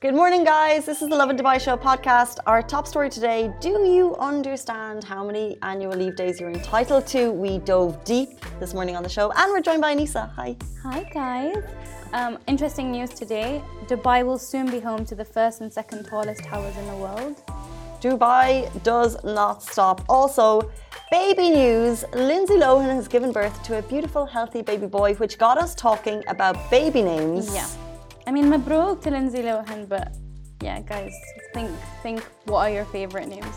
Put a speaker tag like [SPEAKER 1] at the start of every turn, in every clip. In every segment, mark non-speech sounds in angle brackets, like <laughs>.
[SPEAKER 1] Good morning, guys. This is the Lovin Dubai Show podcast. Our top story today Do you understand how many annual leave days you're entitled to? We dove deep this morning on the show, and we're joined by Anisa. Hi.
[SPEAKER 2] Hi, guys. Um, interesting news today Dubai will soon be home to the first and second tallest towers in the world.
[SPEAKER 1] Dubai does not stop. Also, baby news Lindsay Lohan has given birth to a beautiful, healthy baby boy, which got us talking about baby names.
[SPEAKER 2] Yeah. I mean, Mabrook to Lindsay Lohan, but yeah, guys, think, think what are your favorite names?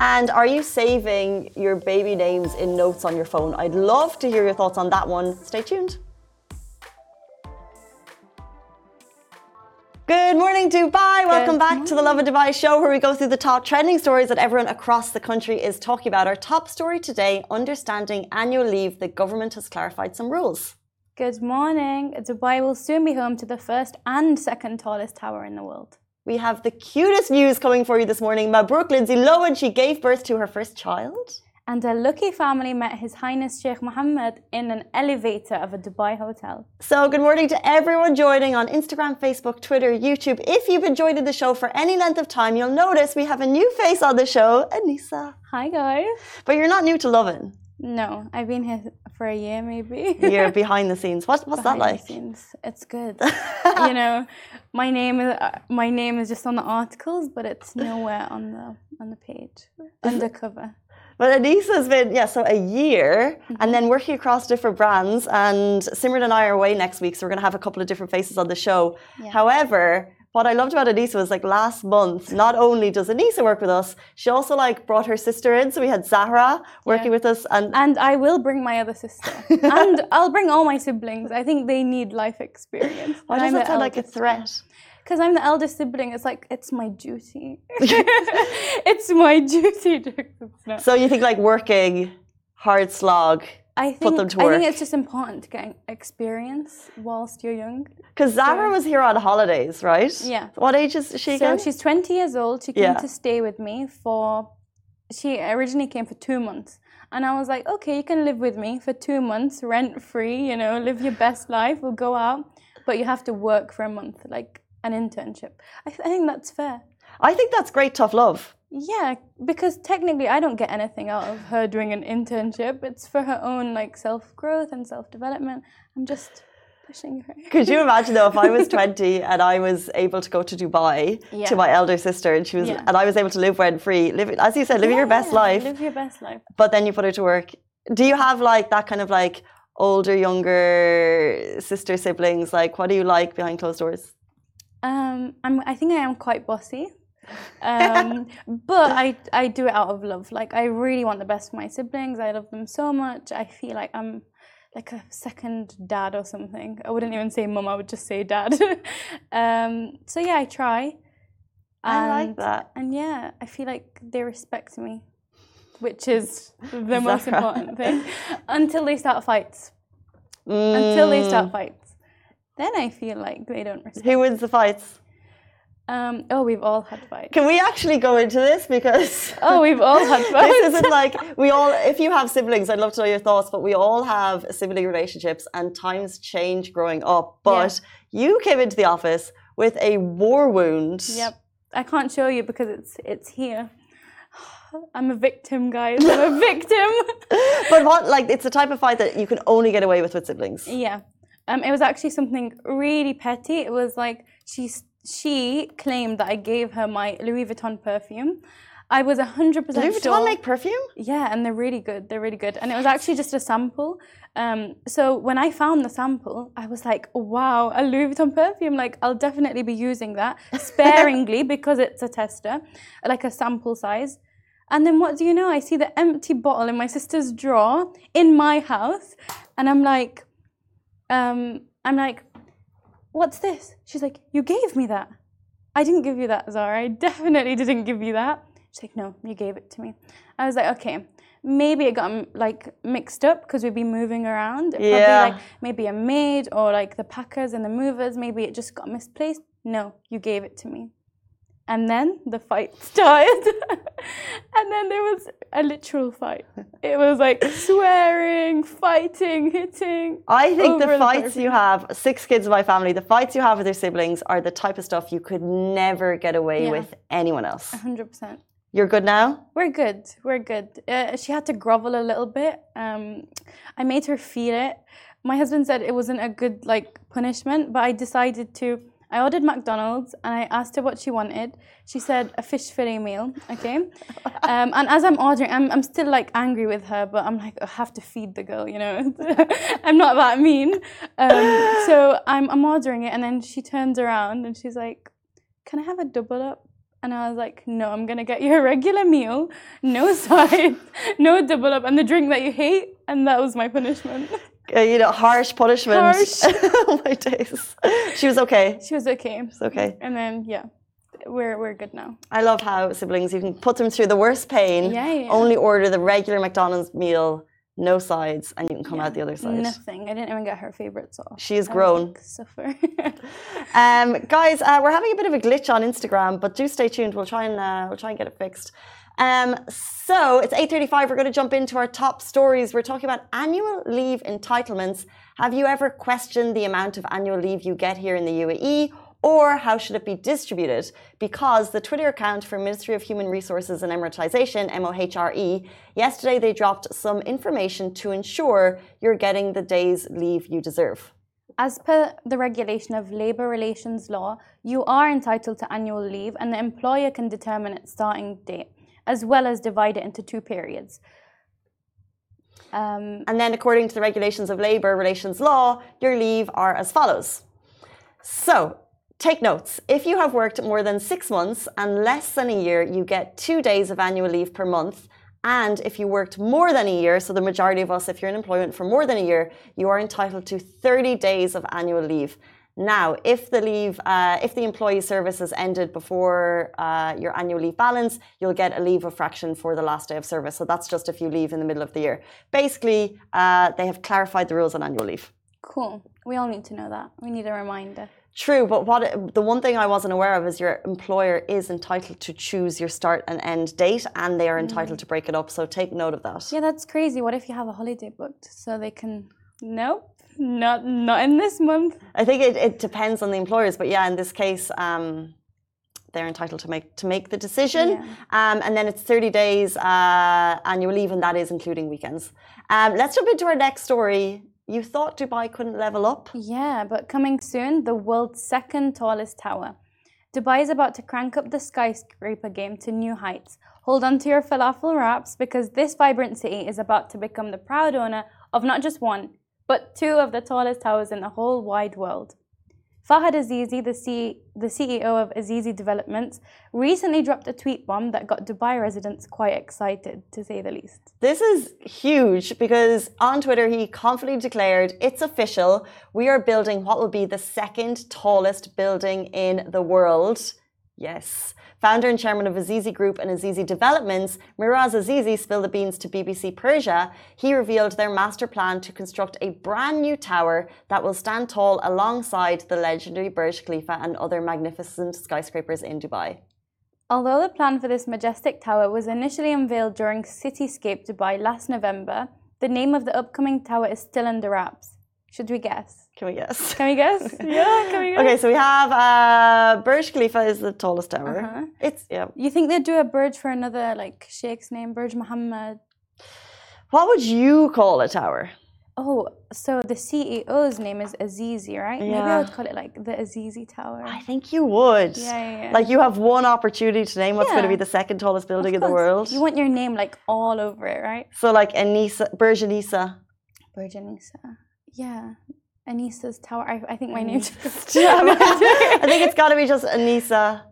[SPEAKER 1] And are you saving your baby names in notes on your phone? I'd love to hear your thoughts on that one. Stay tuned. Good morning, Dubai. Welcome back to the Lovin Dubai show where we go through the top trending stories that everyone across the country is talking about. Our top story today understanding annual leave. The government has clarified some rules.
[SPEAKER 2] Good morning. Dubai will soon be home to the first and second tallest tower in the world.
[SPEAKER 1] We have the cutest news coming for you this morning. Mabrook Lindsay Lohan, she gave birth to her first child.
[SPEAKER 2] And a lucky family met His Highness Sheikh Mohammed in an elevator of a Dubai hotel.
[SPEAKER 1] So, good morning to everyone joining on Instagram, Facebook, Twitter, YouTube. If you've enjoyed the show for any length of time, you'll notice we have a new face on the show, Anisa.
[SPEAKER 2] Hi, guys.
[SPEAKER 1] But you're not new to Lovin'.
[SPEAKER 2] No, I've been here for a year maybe.
[SPEAKER 1] You're <laughs> behind the scenes. What, what's
[SPEAKER 2] behind
[SPEAKER 1] that like?
[SPEAKER 2] The scenes. It's good. <laughs> you know, my name is uh, my name is just on the articles, but it's nowhere on the on the page undercover.
[SPEAKER 1] But Anisa has been, yeah, so a year mm-hmm. and then working across different brands. And Simran and I are away next week, so we're going to have a couple of different faces on the show. Yeah. However, what I loved about Anisa was like last month, not only does Anisa work with us, she also like brought her sister in. So we had Zahra working yeah. with us. And,
[SPEAKER 2] and I will bring my other sister. <laughs> and I'll bring all my siblings. I think they need life experience.
[SPEAKER 1] Why does that sound like a threat?
[SPEAKER 2] Because I'm the eldest sibling. It's like, it's my duty. <laughs> it's my duty. To,
[SPEAKER 1] So you think like working hard slog
[SPEAKER 2] I think,
[SPEAKER 1] put them to work.
[SPEAKER 2] I think it's just important to get experience whilst you're young.
[SPEAKER 1] Because Zara so, was here on holidays, right?
[SPEAKER 2] Yeah.
[SPEAKER 1] What age is she again?
[SPEAKER 2] So she's 20 years old. She came yeah. to stay with me for, she originally came for two months. And I was like, okay, you can live with me for two months, rent free, you know, live your best life. We'll go out. But you have to work for a month, like an internship. I, th- I think that's fair.
[SPEAKER 1] I think that's great, tough love.
[SPEAKER 2] Yeah, because technically I don't get anything out of her doing an internship. It's for her own like self growth and self development. I'm just pushing her. <laughs>
[SPEAKER 1] Could you imagine though if I was <laughs> 20 and I was able to go to Dubai yeah. to my elder sister and she was yeah. and I was able to live rent free, live as you said, living yeah, your best life.
[SPEAKER 2] Live your best life.
[SPEAKER 1] But then you put her to work. Do you have like that kind of like older, younger sister siblings? Like what do you like behind closed doors?
[SPEAKER 2] Um, I'm I think I am quite bossy um, but I, I do it out of love. Like, I really want the best for my siblings. I love them so much. I feel like I'm like a second dad or something. I wouldn't even say mum, I would just say dad. <laughs> um, so, yeah, I try.
[SPEAKER 1] And, I like that.
[SPEAKER 2] And yeah, I feel like they respect me, which is the most important thing. <laughs> Until they start fights. Mm. Until they start mm. fights. Then I feel like they don't respect
[SPEAKER 1] Who wins the fights?
[SPEAKER 2] Um, oh, we've all had fights.
[SPEAKER 1] Can we actually go into this because? <laughs>
[SPEAKER 2] Oh, we've all had <laughs> fights.
[SPEAKER 1] this isn't like we all. If you have siblings, I'd love to know your thoughts. But we all have sibling relationships, and times change growing up. But yeah. you came into the office with a war wound.
[SPEAKER 2] Yep, I can't show you because it's it's here. <sighs> I'm a victim, guys. <laughs> I'm a victim.
[SPEAKER 1] but what, like, it's the type of fight that you can only get away with with siblings.
[SPEAKER 2] Yeah. Um, it was actually something really petty. It was like she's she claimed that I gave her my Louis Vuitton perfume. I was 100%
[SPEAKER 1] Louis
[SPEAKER 2] sure.
[SPEAKER 1] Vuitton make perfume?
[SPEAKER 2] Yeah, and they're really good. They're really good. And it was actually just a sample. Um, so when I found the sample, I was like, wow, a Louis Vuitton perfume. Like, I'll definitely be using that <laughs> sparingly because it's a tester, like a sample size. And then what do you know? I see the empty bottle in my sister's drawer in my house. And I'm like, um, I'm like, What's this? She's like, You gave me that. I didn't give you that, Zara. I definitely didn't give you that. She's like, No, you gave it to me. I was like, Okay. Maybe it got like mixed up because we'd be moving around. It
[SPEAKER 1] yeah. Probably
[SPEAKER 2] like maybe a maid or like the packers and the movers. Maybe it just got misplaced. No, you gave it to me. And then the fight <laughs> started. and then there was a literal fight. It was like swearing, fighting, hitting.
[SPEAKER 1] I think the fights you have, six kids in my family, the fights you have with your siblings are the type of stuff you could never get away
[SPEAKER 2] Yeah.
[SPEAKER 1] with anyone else.
[SPEAKER 2] 100%.
[SPEAKER 1] You're good now?
[SPEAKER 2] We're good. We're good. Uh, she had to grovel a little bit. Um, I made her feel it. My husband said it wasn't a good like punishment, but I decided to. I ordered McDonald's and I asked her what she wanted. She said a fish fillet meal. Okay, <laughs> um, and as I'm ordering, I'm I'm still like angry with her, but I'm like I have to feed the girl, you know. <laughs> I'm not that mean. Um, so I'm I'm ordering it, and then she turns around and she's like, "Can I have a double up?" And I was like, no, I'm gonna get you a regular meal, no <laughs> side, no double up, and the drink that you hate. And that was my punishment.
[SPEAKER 1] Uh, you know, harsh punishment.
[SPEAKER 2] Harsh. <laughs>
[SPEAKER 1] my days. She was okay.
[SPEAKER 2] She was okay.
[SPEAKER 1] It's okay.
[SPEAKER 2] And then, yeah, we're, we're good now.
[SPEAKER 1] I love how siblings, you can put them through the worst pain,
[SPEAKER 2] Yeah, yeah.
[SPEAKER 1] only order the regular McDonald's meal, no sides, and you can come out the other side.
[SPEAKER 2] Nothing. I didn't even get her favorite sauce.
[SPEAKER 1] She is
[SPEAKER 2] I
[SPEAKER 1] grown.
[SPEAKER 2] suffer. <laughs>
[SPEAKER 1] Um, guys, uh, we're having a bit of a glitch on Instagram, but do stay tuned. We'll try and uh, we'll try and get it fixed. Um, so it's eight thirty-five. We're going to jump into our top stories. We're talking about annual leave entitlements. Have you ever questioned the amount of annual leave you get here in the UAE? Or how should it be distributed? Because the Twitter account for Ministry of Human Resources and Emiratization, MOHRE, yesterday they dropped some information to ensure you're getting the days leave you deserve.
[SPEAKER 2] As per the regulation of labour relations law, you are entitled to annual leave and the employer can determine its starting date, as well as divide it into two periods. Um,
[SPEAKER 1] And then, according to the regulations of labour relations law, your leave are as follows. So, take notes. If you have worked more than six months and less than a year, you get two days of annual leave per month. And if you worked more than a year, so the majority of us, if you're in employment for more than a year, you are entitled to 30 days of annual leave. Now, if the leave, uh, if the employee service has ended before uh, your annual leave balance, you'll get a leave of fraction for the last day of service. So that's just if you leave in the middle of the year. Basically, uh, they have clarified the rules on annual leave.
[SPEAKER 2] cool. We all need to know that. We need a reminder.
[SPEAKER 1] True, but what the one thing I wasn't aware of is your employer is entitled to choose your start and end date, and they are entitled to break it up. So take note of that.
[SPEAKER 2] Yeah, that's crazy. What if you have a holiday booked so they can? Nope, not not in this month.
[SPEAKER 1] I think it, it depends on the employers, but yeah, in this case, um, they're entitled to make to make the decision, um, and then it's thirty days uh, annual leave, and that is including weekends. Um, let's jump into our next story. You thought Dubai couldn't level up?
[SPEAKER 2] Yeah, but coming soon, the world's second tallest tower. Dubai is about to crank up the skyscraper game to new heights. Hold on to your falafel wraps because this vibrant city is about to become the proud owner of not just one, but two of the tallest towers in the whole wide world. Farhad Azizi, the, C- the CEO of Azizi Developments, recently dropped a tweet bomb that got Dubai residents quite excited, to say the least.
[SPEAKER 1] This is huge because on Twitter he confidently declared, It's official. We are building what will be the second tallest building in the world. Yes. Founder and chairman of Azizi Group and Azizi Developments, Mirwais Azizi spilled the beans to BBC Persia. He revealed their master plan to construct a brand new tower that will stand tall alongside the legendary Burj Khalifa and other magnificent skyscrapers in Dubai.
[SPEAKER 2] Although the plan for this majestic tower was initially unveiled during Cityscape Dubai last November, the name of the upcoming tower is still under wraps. Should we guess?
[SPEAKER 1] Can we guess?
[SPEAKER 2] Can we guess? <laughs> yeah, can we guess?
[SPEAKER 1] Okay, so we have uh, Burj Khalifa is the tallest tower.
[SPEAKER 2] Uh-huh.
[SPEAKER 1] It's yeah.
[SPEAKER 2] You think they'd do a Burj for another like Sheikh's name, Burj Muhammad?
[SPEAKER 1] What would you call a tower?
[SPEAKER 2] Oh, so the CEO's name is Azizi, right? Yeah. Maybe I would call it like the Azizi Tower.
[SPEAKER 1] I think you would.
[SPEAKER 2] Yeah, yeah, yeah.
[SPEAKER 1] Like you have one opportunity to name what's going to be the second tallest building in the world.
[SPEAKER 2] You want your name like all over it, right?
[SPEAKER 1] so like Anisa, Burj Anisa.
[SPEAKER 2] Burj Anisa. Yeah. Anisa's Tower. I, I think my name's <laughs> <laughs>
[SPEAKER 1] I think it's got to be just Anisa,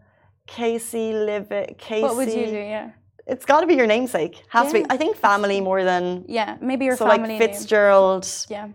[SPEAKER 1] Casey, Live Casey.
[SPEAKER 2] What would you do? Yeah.
[SPEAKER 1] It's got to be your namesake. Has to be. I think family more than.
[SPEAKER 2] Yeah. Maybe your
[SPEAKER 1] so
[SPEAKER 2] family So
[SPEAKER 1] like
[SPEAKER 2] name.
[SPEAKER 1] Fitzgerald.
[SPEAKER 2] Yeah.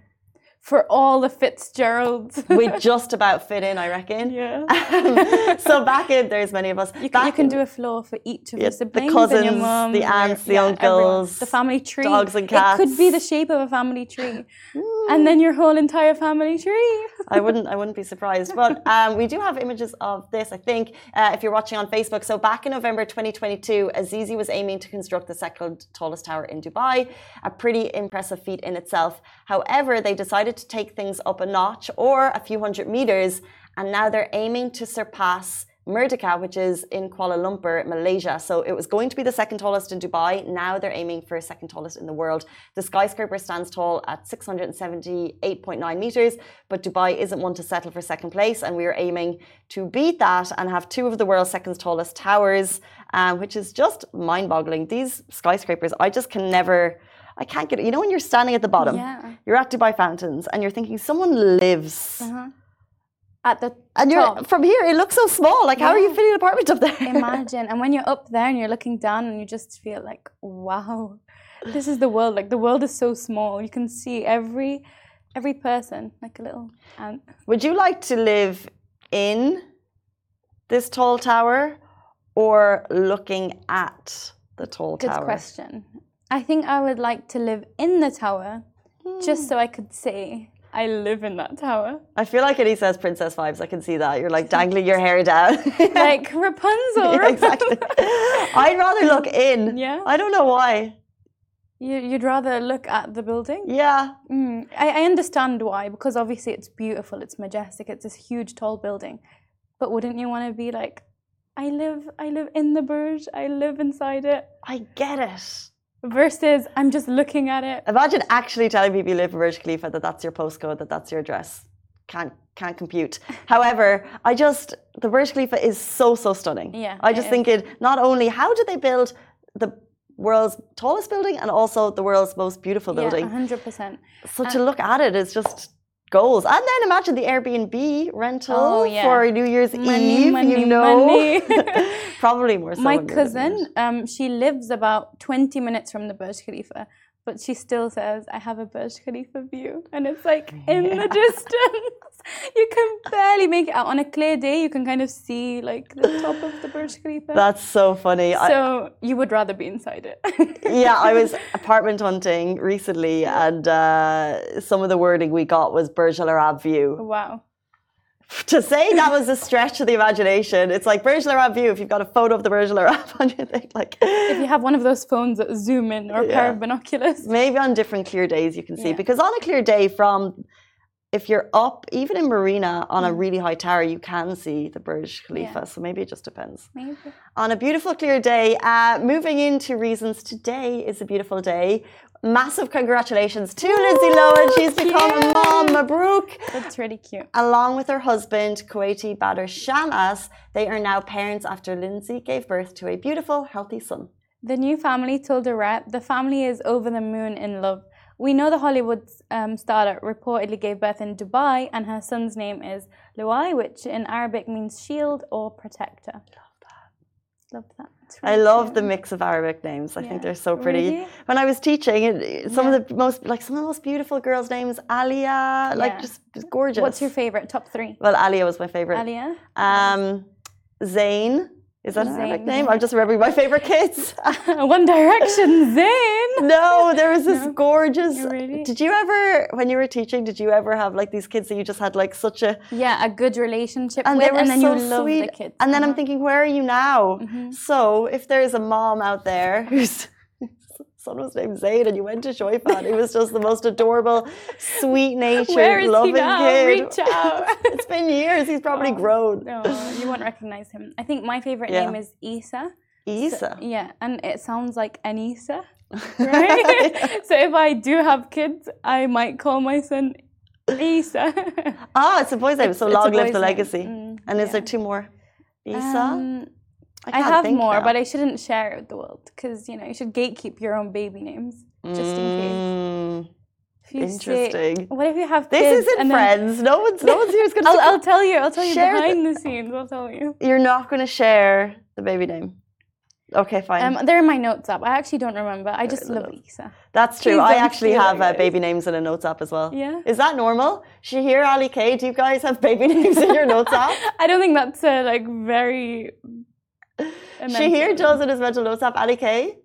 [SPEAKER 2] For all the Fitzgeralds. <laughs>
[SPEAKER 1] we just about fit in, I reckon.
[SPEAKER 2] Yeah. <laughs>
[SPEAKER 1] so back in, there's many of us.
[SPEAKER 2] You can, you can
[SPEAKER 1] in,
[SPEAKER 2] do a floor for each of
[SPEAKER 1] Yeah,
[SPEAKER 2] your
[SPEAKER 1] the
[SPEAKER 2] siblings,
[SPEAKER 1] cousins,
[SPEAKER 2] your mum,
[SPEAKER 1] the aunts, the
[SPEAKER 2] yeah, everyone.
[SPEAKER 1] uncles,
[SPEAKER 2] the family tree.
[SPEAKER 1] dogs and cats.
[SPEAKER 2] It could be the shape of a family tree, <laughs> and then your whole entire family tree.
[SPEAKER 1] I wouldn't. I wouldn't be surprised. But um, we do have images of this. I think uh, if you're watching on Facebook. So back in November 2022, Azizi was aiming to construct the second tallest tower in Dubai, a pretty impressive feat in itself. However, they decided to take things up a notch, or a few hundred meters, and now they're aiming to surpass. Merdeka, which is in Kuala Lumpur, Malaysia. So it was going to be the second tallest in Dubai. Now they're aiming for second tallest in the world. The skyscraper stands tall at 678.9 meters, but Dubai isn't one to settle for second place. And we are aiming to beat that and have two of the world's second tallest towers, um, which is just mind boggling. These skyscrapers, I just can never. I can't get it. You know, when you're standing at the bottom,
[SPEAKER 2] Yeah.
[SPEAKER 1] you're at Dubai Fountains, and you're thinking someone lives.
[SPEAKER 2] Uh-huh. At the
[SPEAKER 1] And you're from here, it looks so small. Like, how are you
[SPEAKER 2] Yeah.
[SPEAKER 1] fitting an apartment up there? <laughs>
[SPEAKER 2] Imagine, and when you're up there and you're looking down, and you just feel like, wow, this is the world. Like the world is so small. You can see every every person like a little ant.
[SPEAKER 1] Would you like to live in this tall tower or looking at the tall tower?
[SPEAKER 2] Good
[SPEAKER 1] tower?
[SPEAKER 2] question. I think I would like to live in the tower, just so I could say I live in that tower,
[SPEAKER 1] I feel like Eddie says princess vibes. I can see that. You're like <laughs> dangling your hair down. <laughs>
[SPEAKER 2] like Rapunzel.
[SPEAKER 1] Yeah, exactly. <laughs> I'd rather look in.
[SPEAKER 2] Yeah.
[SPEAKER 1] I don't know why.
[SPEAKER 2] You, you'd rather look at the building.
[SPEAKER 1] Yeah.
[SPEAKER 2] Mm, I, I understand why, because obviously it's beautiful, it's majestic, it's this huge tall building. But wouldn't you want to be like, I live, I live in the Burj, I live inside it,
[SPEAKER 1] I get it.
[SPEAKER 2] Versus I'm just looking at it.
[SPEAKER 1] Imagine actually telling people you live in Burj Khalifa that that's your postcode, that that's your address. Can't can't compute. <laughs> However, I just the Burj Khalifa is so so stunning.
[SPEAKER 2] Yeah,
[SPEAKER 1] I
[SPEAKER 2] it
[SPEAKER 1] just
[SPEAKER 2] is.
[SPEAKER 1] think it not only how did they build the world's tallest building and also the world's most beautiful building.
[SPEAKER 2] Yeah, hundred percent.
[SPEAKER 1] So to uh, look at it is just goals. And then imagine the Airbnb rental
[SPEAKER 2] Oh, yeah.
[SPEAKER 1] for New Year's
[SPEAKER 2] Money,
[SPEAKER 1] Eve.
[SPEAKER 2] money,
[SPEAKER 1] you know, <laughs> probably more so.
[SPEAKER 2] My
[SPEAKER 1] when you're living
[SPEAKER 2] cousin, um, she lives about twenty minutes from the Burj Khalifa, but she still says, "I have a Burj Khalifa view," and it's like in the distance. <laughs> You can barely make it out. On a clear day, you can kind of see like the top of the Burj Khalifa.
[SPEAKER 1] That's so funny. I,
[SPEAKER 2] so you would rather be inside it. <laughs>
[SPEAKER 1] yeah, I was apartment hunting recently, and uh, some of the wording we got was Burj Al Arab view.
[SPEAKER 2] wow. <laughs>
[SPEAKER 1] To say that was a stretch of the imagination, it's like Burj Al Arab view. If you've got a photo of the Burj Al Arab on your thing, like
[SPEAKER 2] If you have one of those phones that zoom in or a pair of binoculars.
[SPEAKER 1] maybe on different clear days you can see.
[SPEAKER 2] Yeah.
[SPEAKER 1] Because on a clear day, from if you're up, even in Marina on a really high tower, you can see the Burj Khalifa.
[SPEAKER 2] Yeah.
[SPEAKER 1] So maybe it just depends.
[SPEAKER 2] Maybe.
[SPEAKER 1] On a beautiful clear day, uh, moving into reasons, today is a beautiful day. Massive congratulations to Lindsay Lohan. She's become a mom, Mabrook.
[SPEAKER 2] That's really cute.
[SPEAKER 1] Along with her husband, Kuwaiti Bader Shammas, they are now parents after Lindsay gave birth to a beautiful, healthy son.
[SPEAKER 2] The new family told the rep the family is over the moon in love. We know the Hollywood um, star reportedly gave birth in Dubai, and her son's name is Luai, which in Arabic means shield or protector. Love that. Love that.
[SPEAKER 1] I love
[SPEAKER 2] cute.
[SPEAKER 1] the mix of Arabic names. I think they're so pretty.
[SPEAKER 2] Really?
[SPEAKER 1] When I was teaching, it, some
[SPEAKER 2] Yeah.
[SPEAKER 1] of the most like some of the most beautiful girls' names, Alia, like just, just gorgeous.
[SPEAKER 2] What's your favorite? Top three?
[SPEAKER 1] Well, Alia was my favorite.
[SPEAKER 2] Alia?
[SPEAKER 1] Um, Zayn. Is that an Arabic
[SPEAKER 2] Zayn,
[SPEAKER 1] name? I'm just remembering my favorite kids. <laughs>
[SPEAKER 2] One Direction, Zayn. <laughs>
[SPEAKER 1] no, there was this
[SPEAKER 2] No?
[SPEAKER 1] gorgeous.
[SPEAKER 2] Really?
[SPEAKER 1] Did you ever, when you were teaching, did you ever have like these kids that you just had like such a
[SPEAKER 2] Yeah, a good relationship
[SPEAKER 1] and
[SPEAKER 2] with,
[SPEAKER 1] they were
[SPEAKER 2] and then
[SPEAKER 1] so
[SPEAKER 2] you love
[SPEAKER 1] sweet.
[SPEAKER 2] the kids.
[SPEAKER 1] And then I'm
[SPEAKER 2] Uh-huh.
[SPEAKER 1] thinking, where are you now?
[SPEAKER 2] Mhm.
[SPEAKER 1] So if there's a mom out there <laughs> whose son was named Zayd and you went to Choueifat, he was just the most adorable, sweet natured, <laughs>
[SPEAKER 2] Where is he
[SPEAKER 1] loving
[SPEAKER 2] now?
[SPEAKER 1] kid.
[SPEAKER 2] Reach out. <laughs>
[SPEAKER 1] it's been years. He's probably
[SPEAKER 2] Oh.
[SPEAKER 1] grown.
[SPEAKER 2] No, you won't recognize him. I think my favorite
[SPEAKER 1] Yeah.
[SPEAKER 2] name is Isa.
[SPEAKER 1] Isa.
[SPEAKER 2] Yeah, and it sounds like Anisa, <laughs> right? so if I do have kids, I might call my son Isa.
[SPEAKER 1] Ah, it's a boy's name. So
[SPEAKER 2] It's- it's
[SPEAKER 1] long live the legacy.
[SPEAKER 2] Mm,
[SPEAKER 1] and is
[SPEAKER 2] yeah.
[SPEAKER 1] there two more? Isa?
[SPEAKER 2] Um, I,
[SPEAKER 1] can't
[SPEAKER 2] have more,
[SPEAKER 1] now.
[SPEAKER 2] but I shouldn't share it with the world because you know you should gatekeep your own baby names just in case.
[SPEAKER 1] Mm,
[SPEAKER 2] If you say-
[SPEAKER 1] interesting.
[SPEAKER 2] what if you have
[SPEAKER 1] This
[SPEAKER 2] kids
[SPEAKER 1] isn't
[SPEAKER 2] and then-
[SPEAKER 1] friends. No one's no one's here is going <laughs>
[SPEAKER 2] I'll,
[SPEAKER 1] to.
[SPEAKER 2] I'll tell you. I'll tell you
[SPEAKER 1] Share the-
[SPEAKER 2] behind the scenes. I'll tell you.
[SPEAKER 1] You're not going to share the baby name. Okay, fine.
[SPEAKER 2] Um, they're in my notes app. I actually don't remember. I just love Lisa.
[SPEAKER 1] That's true.
[SPEAKER 2] Please
[SPEAKER 1] I actually have uh, baby names in a notes app as well.
[SPEAKER 2] Yeah.
[SPEAKER 1] Is that normal? Shahir, Ali K, do you guys have baby <laughs> names in your notes app? <laughs>
[SPEAKER 2] I don't think that's uh, like very.
[SPEAKER 1] Shahir does in his mental notes app. Ali K?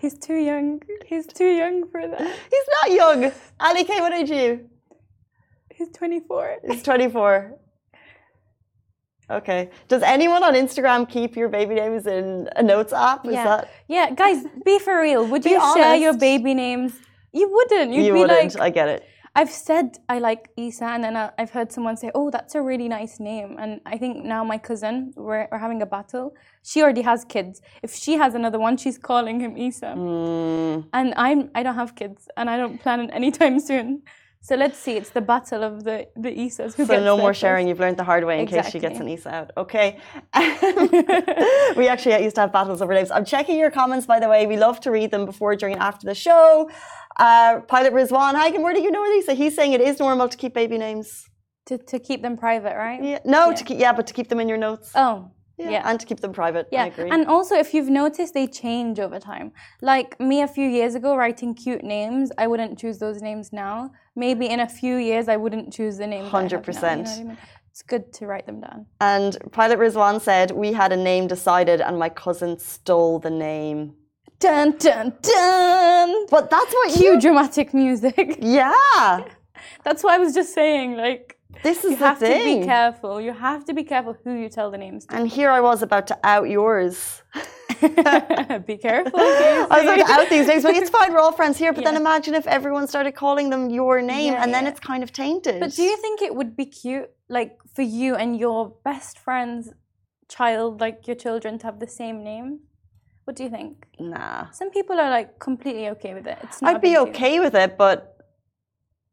[SPEAKER 2] He's too young. He's too young for that.
[SPEAKER 1] He's not young. Ali K, what age are you?
[SPEAKER 2] He's 24.
[SPEAKER 1] He's 24. Okay. Does anyone on Instagram keep your baby names in a notes app? Is
[SPEAKER 2] Yeah.
[SPEAKER 1] that
[SPEAKER 2] Yeah, guys, be for real. Would
[SPEAKER 1] Be
[SPEAKER 2] you share your baby names? You wouldn't. You'd
[SPEAKER 1] you
[SPEAKER 2] be
[SPEAKER 1] wouldn't?
[SPEAKER 2] like,
[SPEAKER 1] I get it.
[SPEAKER 2] I've said I like Isa, and then I- I've heard someone say, "Oh, that's a really nice name." And I think now my cousin, we're, we're having a battle. She already has kids. If she has another one, she's calling him Isa.
[SPEAKER 1] Mm,
[SPEAKER 2] And I'm I don't have kids, and I don't plan it anytime <laughs> soon. So let's see. It's the battle of the the Isas. Who
[SPEAKER 1] so no more
[SPEAKER 2] first.
[SPEAKER 1] sharing. You've learned the hard way in case she gets an
[SPEAKER 2] Exactly.
[SPEAKER 1] Isa out. Okay. <laughs> <laughs> we actually used to have battles over names. I'm checking your comments, by the way. We love to read them before, during, and after the show. Uh, Pilot Rizwan Hagen, where do you know Lisa? He's saying it is normal to keep baby names.
[SPEAKER 2] to to keep them private, right?
[SPEAKER 1] Yeah. No,
[SPEAKER 2] Yeah.
[SPEAKER 1] to keep yeah, but to keep them in your notes.
[SPEAKER 2] Oh, yeah.
[SPEAKER 1] And to keep them private. I
[SPEAKER 2] Yeah,
[SPEAKER 1] agree.
[SPEAKER 2] and also if you've noticed, they change over time. Like me a few years ago, writing cute names, I wouldn't choose those names now. Maybe in a few years, I wouldn't choose the names. I have now, you know
[SPEAKER 1] 100%.
[SPEAKER 2] what I mean? It's good to write them down.
[SPEAKER 1] And Pilot Rizwan said, We had a name decided and my cousin stole the name.
[SPEAKER 2] Dun dun dun.
[SPEAKER 1] But that's what
[SPEAKER 2] Cue
[SPEAKER 1] you.
[SPEAKER 2] dramatic music.
[SPEAKER 1] Yeah. <laughs>
[SPEAKER 2] That's what I was just saying. Like
[SPEAKER 1] This is
[SPEAKER 2] you
[SPEAKER 1] the
[SPEAKER 2] have to be careful. You have to be careful who you tell the names to.
[SPEAKER 1] And here I was about to out yours. <laughs>
[SPEAKER 2] be careful. <laughs>
[SPEAKER 1] I was about to out these names, but it's fine. We're all friends here. But then imagine if everyone started calling them your name,
[SPEAKER 2] Yeah,
[SPEAKER 1] and then
[SPEAKER 2] yeah.
[SPEAKER 1] it's kind of tainted.
[SPEAKER 2] But do you think it would be cute, like for you and your best friend's child, like your children, to have the same name? What do you think?
[SPEAKER 1] Nah.
[SPEAKER 2] Some people are like completely okay with it. It's not. a
[SPEAKER 1] I'd be okay with it, but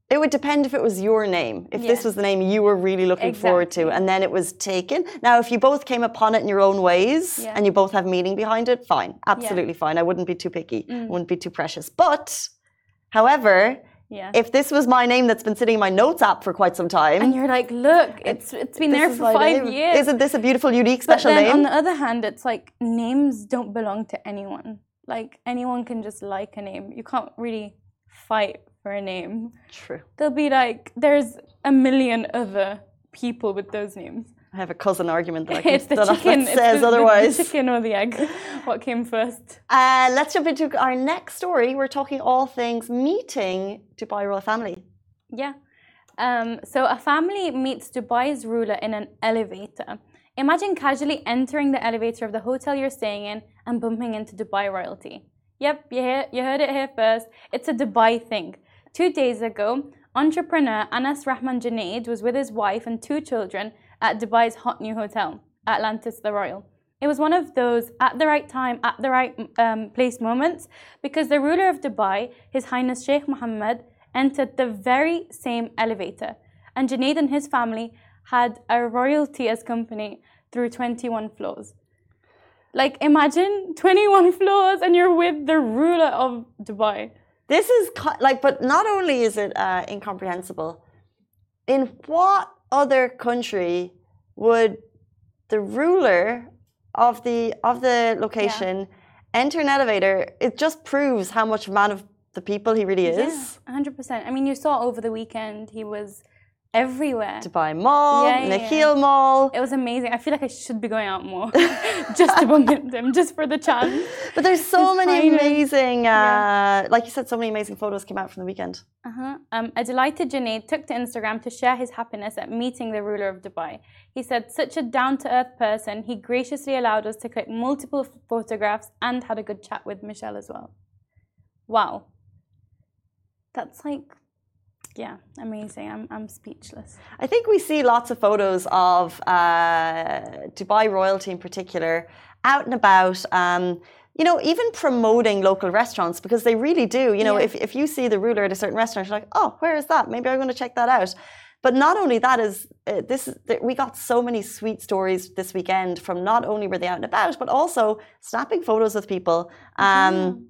[SPEAKER 1] it would depend if it was your name. If this was the name you were really looking forward to, and then it was taken. Now, if you both came upon it in your own ways
[SPEAKER 2] Yeah.
[SPEAKER 1] and you both have meaning behind it, fine, absolutely fine. I wouldn't be too picky.
[SPEAKER 2] Mm.
[SPEAKER 1] Wouldn't be too precious. But, however,
[SPEAKER 2] Yeah.
[SPEAKER 1] if this was my name that's been sitting in my notes app for quite some time,
[SPEAKER 2] and you're like, look, it's it's been there for five
[SPEAKER 1] name.
[SPEAKER 2] years.
[SPEAKER 1] Isn't this a beautiful, unique, special name?
[SPEAKER 2] on the other hand, it's like names don't belong to anyone. Like anyone can just like a name. You can't really fight for a name.
[SPEAKER 1] True.
[SPEAKER 2] They'll be like, there's a million other people with those names.
[SPEAKER 1] I have a cousin argument that I <laughs> can,
[SPEAKER 2] it's the
[SPEAKER 1] that,
[SPEAKER 2] chicken.
[SPEAKER 1] that says
[SPEAKER 2] the, the-
[SPEAKER 1] otherwise.
[SPEAKER 2] The, chicken or the egg. <laughs> What came first?
[SPEAKER 1] Uh, let's jump into our next story. We're talking all things meeting Dubai royal family.
[SPEAKER 2] Yeah. Um, so a family meets Dubai's ruler in an elevator. Imagine casually entering the elevator of the hotel you're staying in and bumping into Dubai royalty. Yep, you, hear, you heard it here first. It's a Dubai thing. Two days ago, entrepreneur Anas Rahman Junaid was with his wife and two children at Dubai's hot new hotel, Atlantis the Royal. It was one of those at the right time, at the right um, place moments because the ruler of Dubai, His Highness Sheikh Mohammed, entered the very same elevator. And Junaid and his family had a royalty as company through 21 floors. Like imagine 21 <laughs> floors and you're with the ruler of Dubai.
[SPEAKER 1] This is like, but not only is it uh, incomprehensible, in what other country would the ruler of the of the location enter an elevator? It just proves how much man of the people he really is.
[SPEAKER 2] Yeah, 100%. I mean, you saw over the weekend he was everywhere.
[SPEAKER 1] Dubai Mall,
[SPEAKER 2] Yeah, yeah,
[SPEAKER 1] Nakheel Mall.
[SPEAKER 2] It was amazing. I feel like I should be going out more <laughs> <laughs> just to bump into him, just for the chance.
[SPEAKER 1] But there's so
[SPEAKER 2] His
[SPEAKER 1] many amazing, uh,
[SPEAKER 2] Yeah.
[SPEAKER 1] like you said, so many amazing photos came out from the weekend.
[SPEAKER 2] Uh-huh. Um, a delighted Junaid took to Instagram to share his happiness at meeting the ruler of Dubai. He said, such a down-to-earth person, he graciously allowed us to click multiple photographs and had a good chat with Michelle as well. Wow. That's like, yeah, amazing. I'm, I'm speechless.
[SPEAKER 1] I think we see lots of photos of uh, Dubai royalty in particular out and about. Um, you know, even promoting local restaurants because they really do. You know,
[SPEAKER 2] Yeah.
[SPEAKER 1] if, if you see the ruler at a certain restaurant, you're like, oh, where is that? Maybe I'm going to check that out. But not only that is uh, this. We got so many sweet stories this weekend from not only were they out and about, but also snapping photos with people. Um,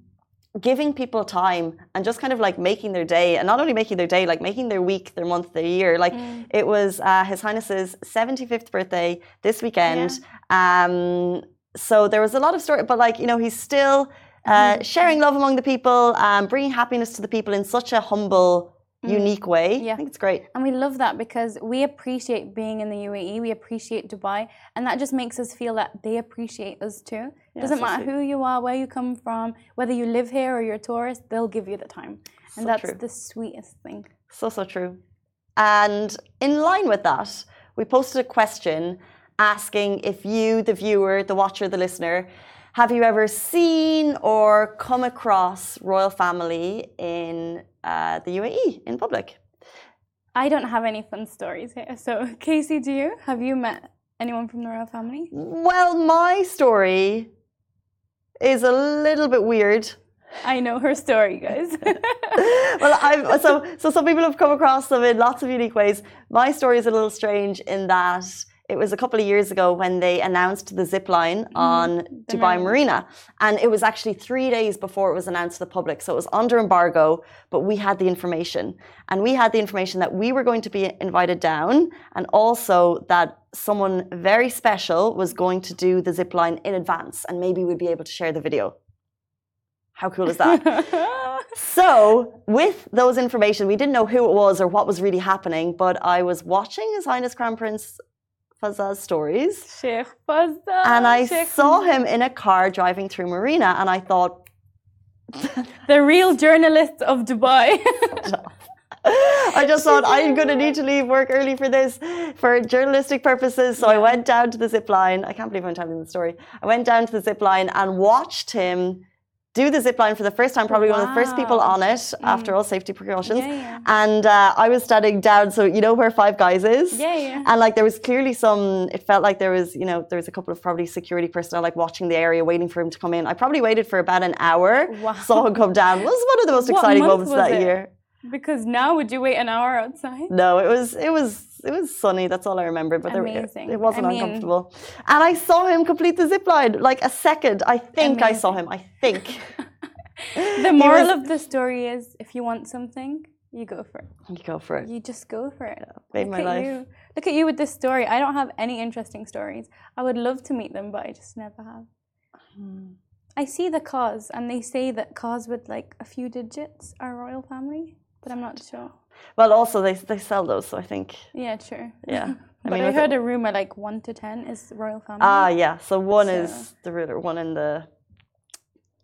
[SPEAKER 1] giving people time and just kind of like making their day and not only making their day like making their week their month their year like mm. it was uh, his highness's 75th birthday this weekend yeah. um, so there was a lot of story but like you know he's still uh, mm-hmm. sharing love among the people um, bringing happiness to the people in such a humble mm. Mm. unique way. Yeah. I think it's great.
[SPEAKER 2] And we love that because we appreciate being in the UAE, we appreciate Dubai, and that just makes us feel that they appreciate us too. Yeah, Doesn't so matter sweet. who you are, where you come from, whether you live here or you're a tourist, they'll give you the time. And so that's true. the sweetest thing.
[SPEAKER 1] So, so true. And in line with that, we posted a question asking if you, the viewer, the watcher, the listener, have you ever seen or come across royal family in uh, the UAE in public?
[SPEAKER 2] I don't have any fun stories here. So, <laughs> Casey, do you? Have you met anyone from the royal family?
[SPEAKER 1] Well, my story is a little bit weird.
[SPEAKER 2] I know her story, guys. <laughs>
[SPEAKER 1] well, I've, so so some people have come across them in lots of unique ways. My story is a little strange in that it was a couple of years ago when they announced the zip line mm-hmm. on Dubai Marina. And it was actually three days before it was announced to the public. So it was under embargo, but we had the information. And we had the information that we were going to be invited down and also that someone very special was going to do the zip line in advance and maybe we'd be able to share the video. How cool is that? <laughs> so, with those information, we didn't know who it was or what was really happening, but I was watching His Highness Crown Prince Fazza's stories.
[SPEAKER 2] Sheikh Fazza.
[SPEAKER 1] And I Sheikh saw him in a car driving through Marina, and I thought,
[SPEAKER 2] the real journalist of Dubai.
[SPEAKER 1] I just thought I'm going to need to leave work early for this, for journalistic purposes. So yeah. I went down to the zip line. I can't believe I'm telling the story. I went down to the zip line and watched him do the zip line for the first time, probably wow. one of the first people on it mm. after all safety precautions. Yeah, yeah. And uh, I was standing down, so you know where Five Guys is?
[SPEAKER 2] Yeah, yeah.
[SPEAKER 1] And like there was clearly some, it felt like there was, you know, there was a couple of probably security personnel like watching the area, waiting for him to come in. I probably waited for about an hour, wow. saw him come down. It was one of the most exciting moments that it? year.
[SPEAKER 2] Because now would you wait an hour outside?
[SPEAKER 1] No, it was it was it was sunny. That's all I remember. But. There, it, wasn't I mean, uncomfortable. And I saw him complete the zip line like a second. I think Amazing. I saw him. I think. <laughs>
[SPEAKER 2] the moral was, of the story is if you want something, you go for it.
[SPEAKER 1] You go for it.
[SPEAKER 2] You just go for it. Yeah,
[SPEAKER 1] made Look my life.
[SPEAKER 2] You. Look at you with this story. I don't have any interesting stories. I would love to meet them, but I just never have. Hmm. I see the cause, and they say that cars with like a few digits are royal family, but I'm not sure.
[SPEAKER 1] Well, also they they sell those, so I think.
[SPEAKER 2] Yeah, true.
[SPEAKER 1] Yeah. <laughs>
[SPEAKER 2] I but mean, I heard a rumor like one to ten is royal family.
[SPEAKER 1] Ah, yeah. So one so. is the ruler, one in the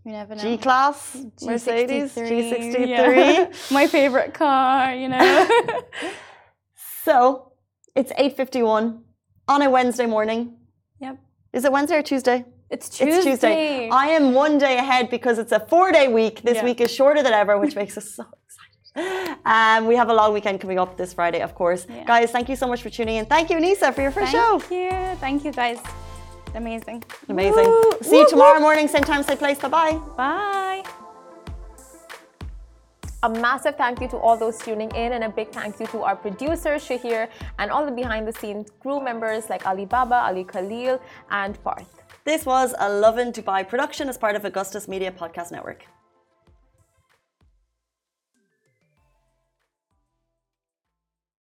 [SPEAKER 2] you never know.
[SPEAKER 1] G class, Mercedes, G63. Yeah. <laughs>
[SPEAKER 2] My favorite car, you know. <laughs>
[SPEAKER 1] so it's 8.51 on a Wednesday morning.
[SPEAKER 2] Yep.
[SPEAKER 1] Is it Wednesday or Tuesday?
[SPEAKER 2] It's Tuesday. It's Tuesday.
[SPEAKER 1] I am one day ahead because it's a four day week. This yeah. week is shorter than ever, which makes us so. Um, we have a long weekend coming up this Friday, of course. Yeah. Guys, thank you so much for tuning in. Thank you, Nisa, for your first
[SPEAKER 2] thank
[SPEAKER 1] show.
[SPEAKER 2] Thank you. Thank you, guys. Amazing.
[SPEAKER 1] Amazing. Woo, See you tomorrow morning, same time, same place. Bye-bye.
[SPEAKER 2] Bye.
[SPEAKER 3] A massive thank you to all those tuning in and a big thank you to our producer Shahir and all the behind the scenes crew members like Ali Baba, Ali Khalil and Parth.
[SPEAKER 1] This was a Lovin Dubai production as part of Augustus Media Podcast Network.